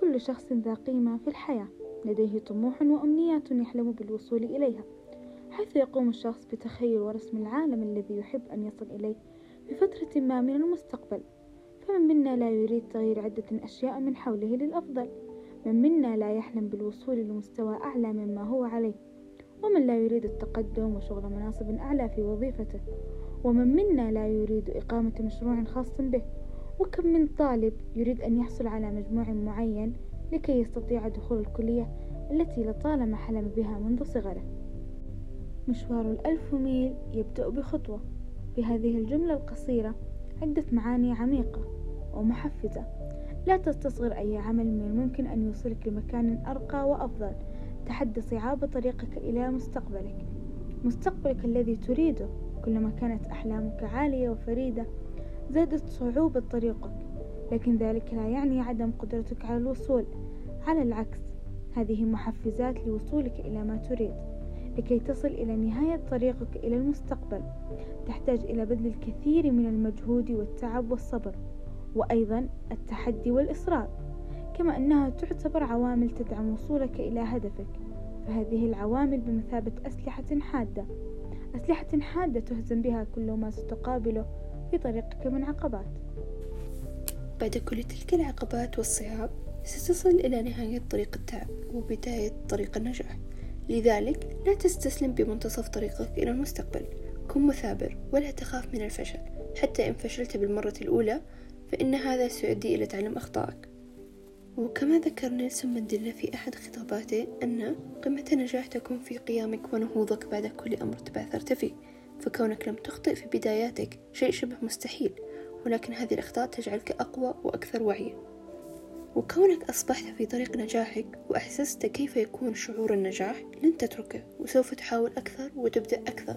كل شخص ذا قيمة في الحياة. لديه طموح وأمنيات يحلم بالوصول إليها حيث يقوم الشخص بتخيل ورسم العالم الذي يحب أن يصل إليه في فترة ما من المستقبل. فمن منا لا يريد تغيير عدة أشياء من حوله للأفضل؟ من منا لا يحلم بالوصول لمستوى أعلى مما هو عليه؟ ومن لا يريد التقدم وشغل مناصب أعلى في وظيفته؟ ومن منا لا يريد إقامة مشروع خاص به؟ وكم من طالب يريد أن يحصل على مجموع معين لكي يستطيع دخول الكلية التي لطالما حلم بها منذ صغره. مشوار الألف ميل يبدأ بخطوة. في هذه الجملة القصيرة عدة معاني عميقة ومحفزة. لا تستصغر أي عمل من الممكن أن يوصلك لمكان أرقى وأفضل. تحدى صعاب طريقك إلى مستقبلك. مستقبلك الذي تريده. كلما كانت أحلامك عالية وفريدة زادت صعوبة طريقك لكن ذلك لا يعني عدم قدرتك على الوصول. على العكس هذه محفزات لوصولك إلى ما تريد لكي تصل إلى نهاية طريقك إلى المستقبل. تحتاج إلى بذل الكثير من المجهود والتعب والصبر وأيضا التحدي والإصرار. كما أنها تعتبر عوامل تدعم وصولك إلى هدفك فهذه العوامل بمثابة أسلحة حادة. أسلحة حادة تهزم بها كل ما ستقابله في طريقك من عقبات بعد كل تلك العقبات والصعاب ستصل إلى نهاية طريق التعب وبداية طريق النجاح. لذلك لا تستسلم بمنتصف طريقك إلى المستقبل. كن مثابر ولا تخاف من الفشل. حتى إن فشلت بالمرة الأولى فإن هذا سيؤدي إلى تعلم أخطائك. وكما ذكر نيلسون مانديلا في أحد خطاباته أن قمة النجاح تكون في قيامك ونهوضك بعد كل أمر تبعثرت فيه. فكونك لم تخطئ في بداياتك شيء شبه مستحيل ولكن هذه الأخطاء تجعلك أقوى وأكثر وعيا. وكونك أصبحت في طريق نجاحك وأحسست كيف يكون شعور النجاح لن تتركه وسوف تحاول أكثر وتبدأ أكثر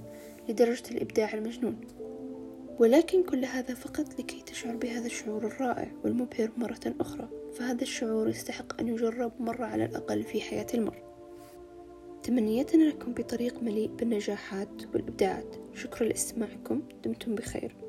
لدرجة الإبداع المجنون. ولكن كل هذا فقط لكي تشعر بهذا الشعور الرائع والمبهر مرة أخرى فهذا الشعور يستحق أن يجرب مرة على الأقل في حياة المرء. تمنياتنا لكم بطريق مليء بالنجاحات والإبداعات. شكرا لإستماعكم. دمتم بخير.